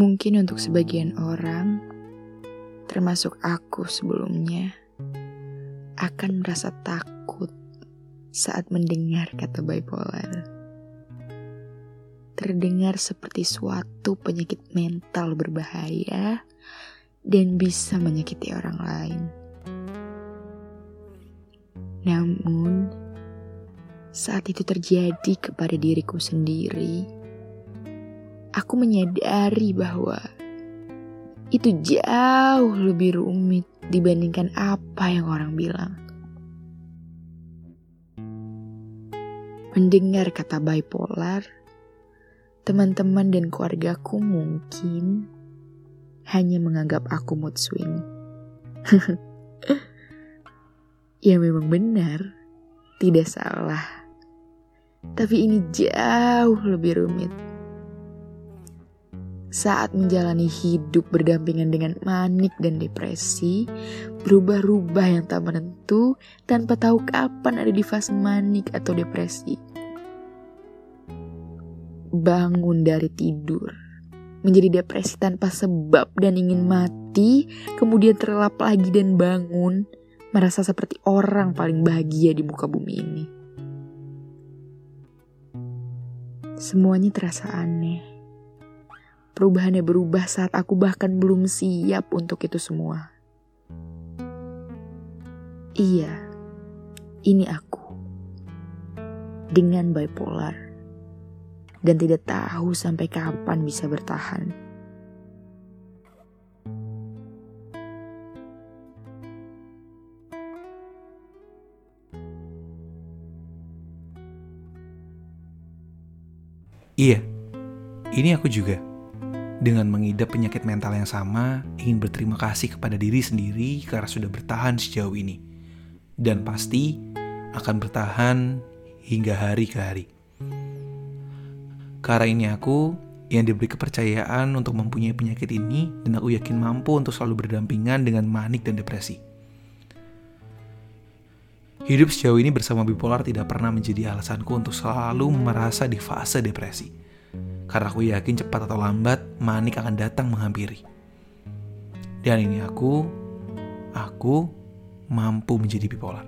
Mungkin untuk sebagian orang, termasuk aku sebelumnya, akan merasa takut saat mendengar kata bipolar. Terdengar seperti suatu penyakit mental berbahaya dan bisa menyakiti orang lain. Namun, saat itu terjadi kepada diriku sendiri, aku menyadari bahwa itu jauh lebih rumit dibandingkan apa yang orang bilang. Mendengar kata bipolar, teman-teman dan keluargaku mungkin hanya menganggap aku mood swing. Ya memang benar, tidak salah. Tapi ini jauh lebih rumit. Saat menjalani hidup berdampingan dengan manik dan depresi, berubah-ubah yang tak menentu tanpa tahu kapan ada di fase manik atau depresi. Bangun dari tidur, menjadi depresi tanpa sebab dan ingin mati, kemudian terlelap lagi dan bangun, merasa seperti orang paling bahagia di muka bumi ini. Semuanya terasa aneh. Perubahannya berubah saat aku bahkan belum siap untuk itu semua. Iya, ini aku. Dengan bipolar. Dan tidak tahu sampai kapan bisa bertahan. Iya, ini aku juga. Dengan mengidap penyakit mental yang sama, ingin berterima kasih kepada diri sendiri karena sudah bertahan sejauh ini. Dan pasti akan bertahan hingga hari ke hari. Karena ini aku yang diberi kepercayaan untuk mempunyai penyakit ini dan aku yakin mampu untuk selalu berdampingan dengan manik dan depresi. Hidup sejauh ini bersama bipolar tidak pernah menjadi alasanku untuk selalu merasa di fase depresi. Karena aku yakin cepat atau lambat manik akan datang menghampiri. Dan ini aku, aku mampu menjadi bipolar.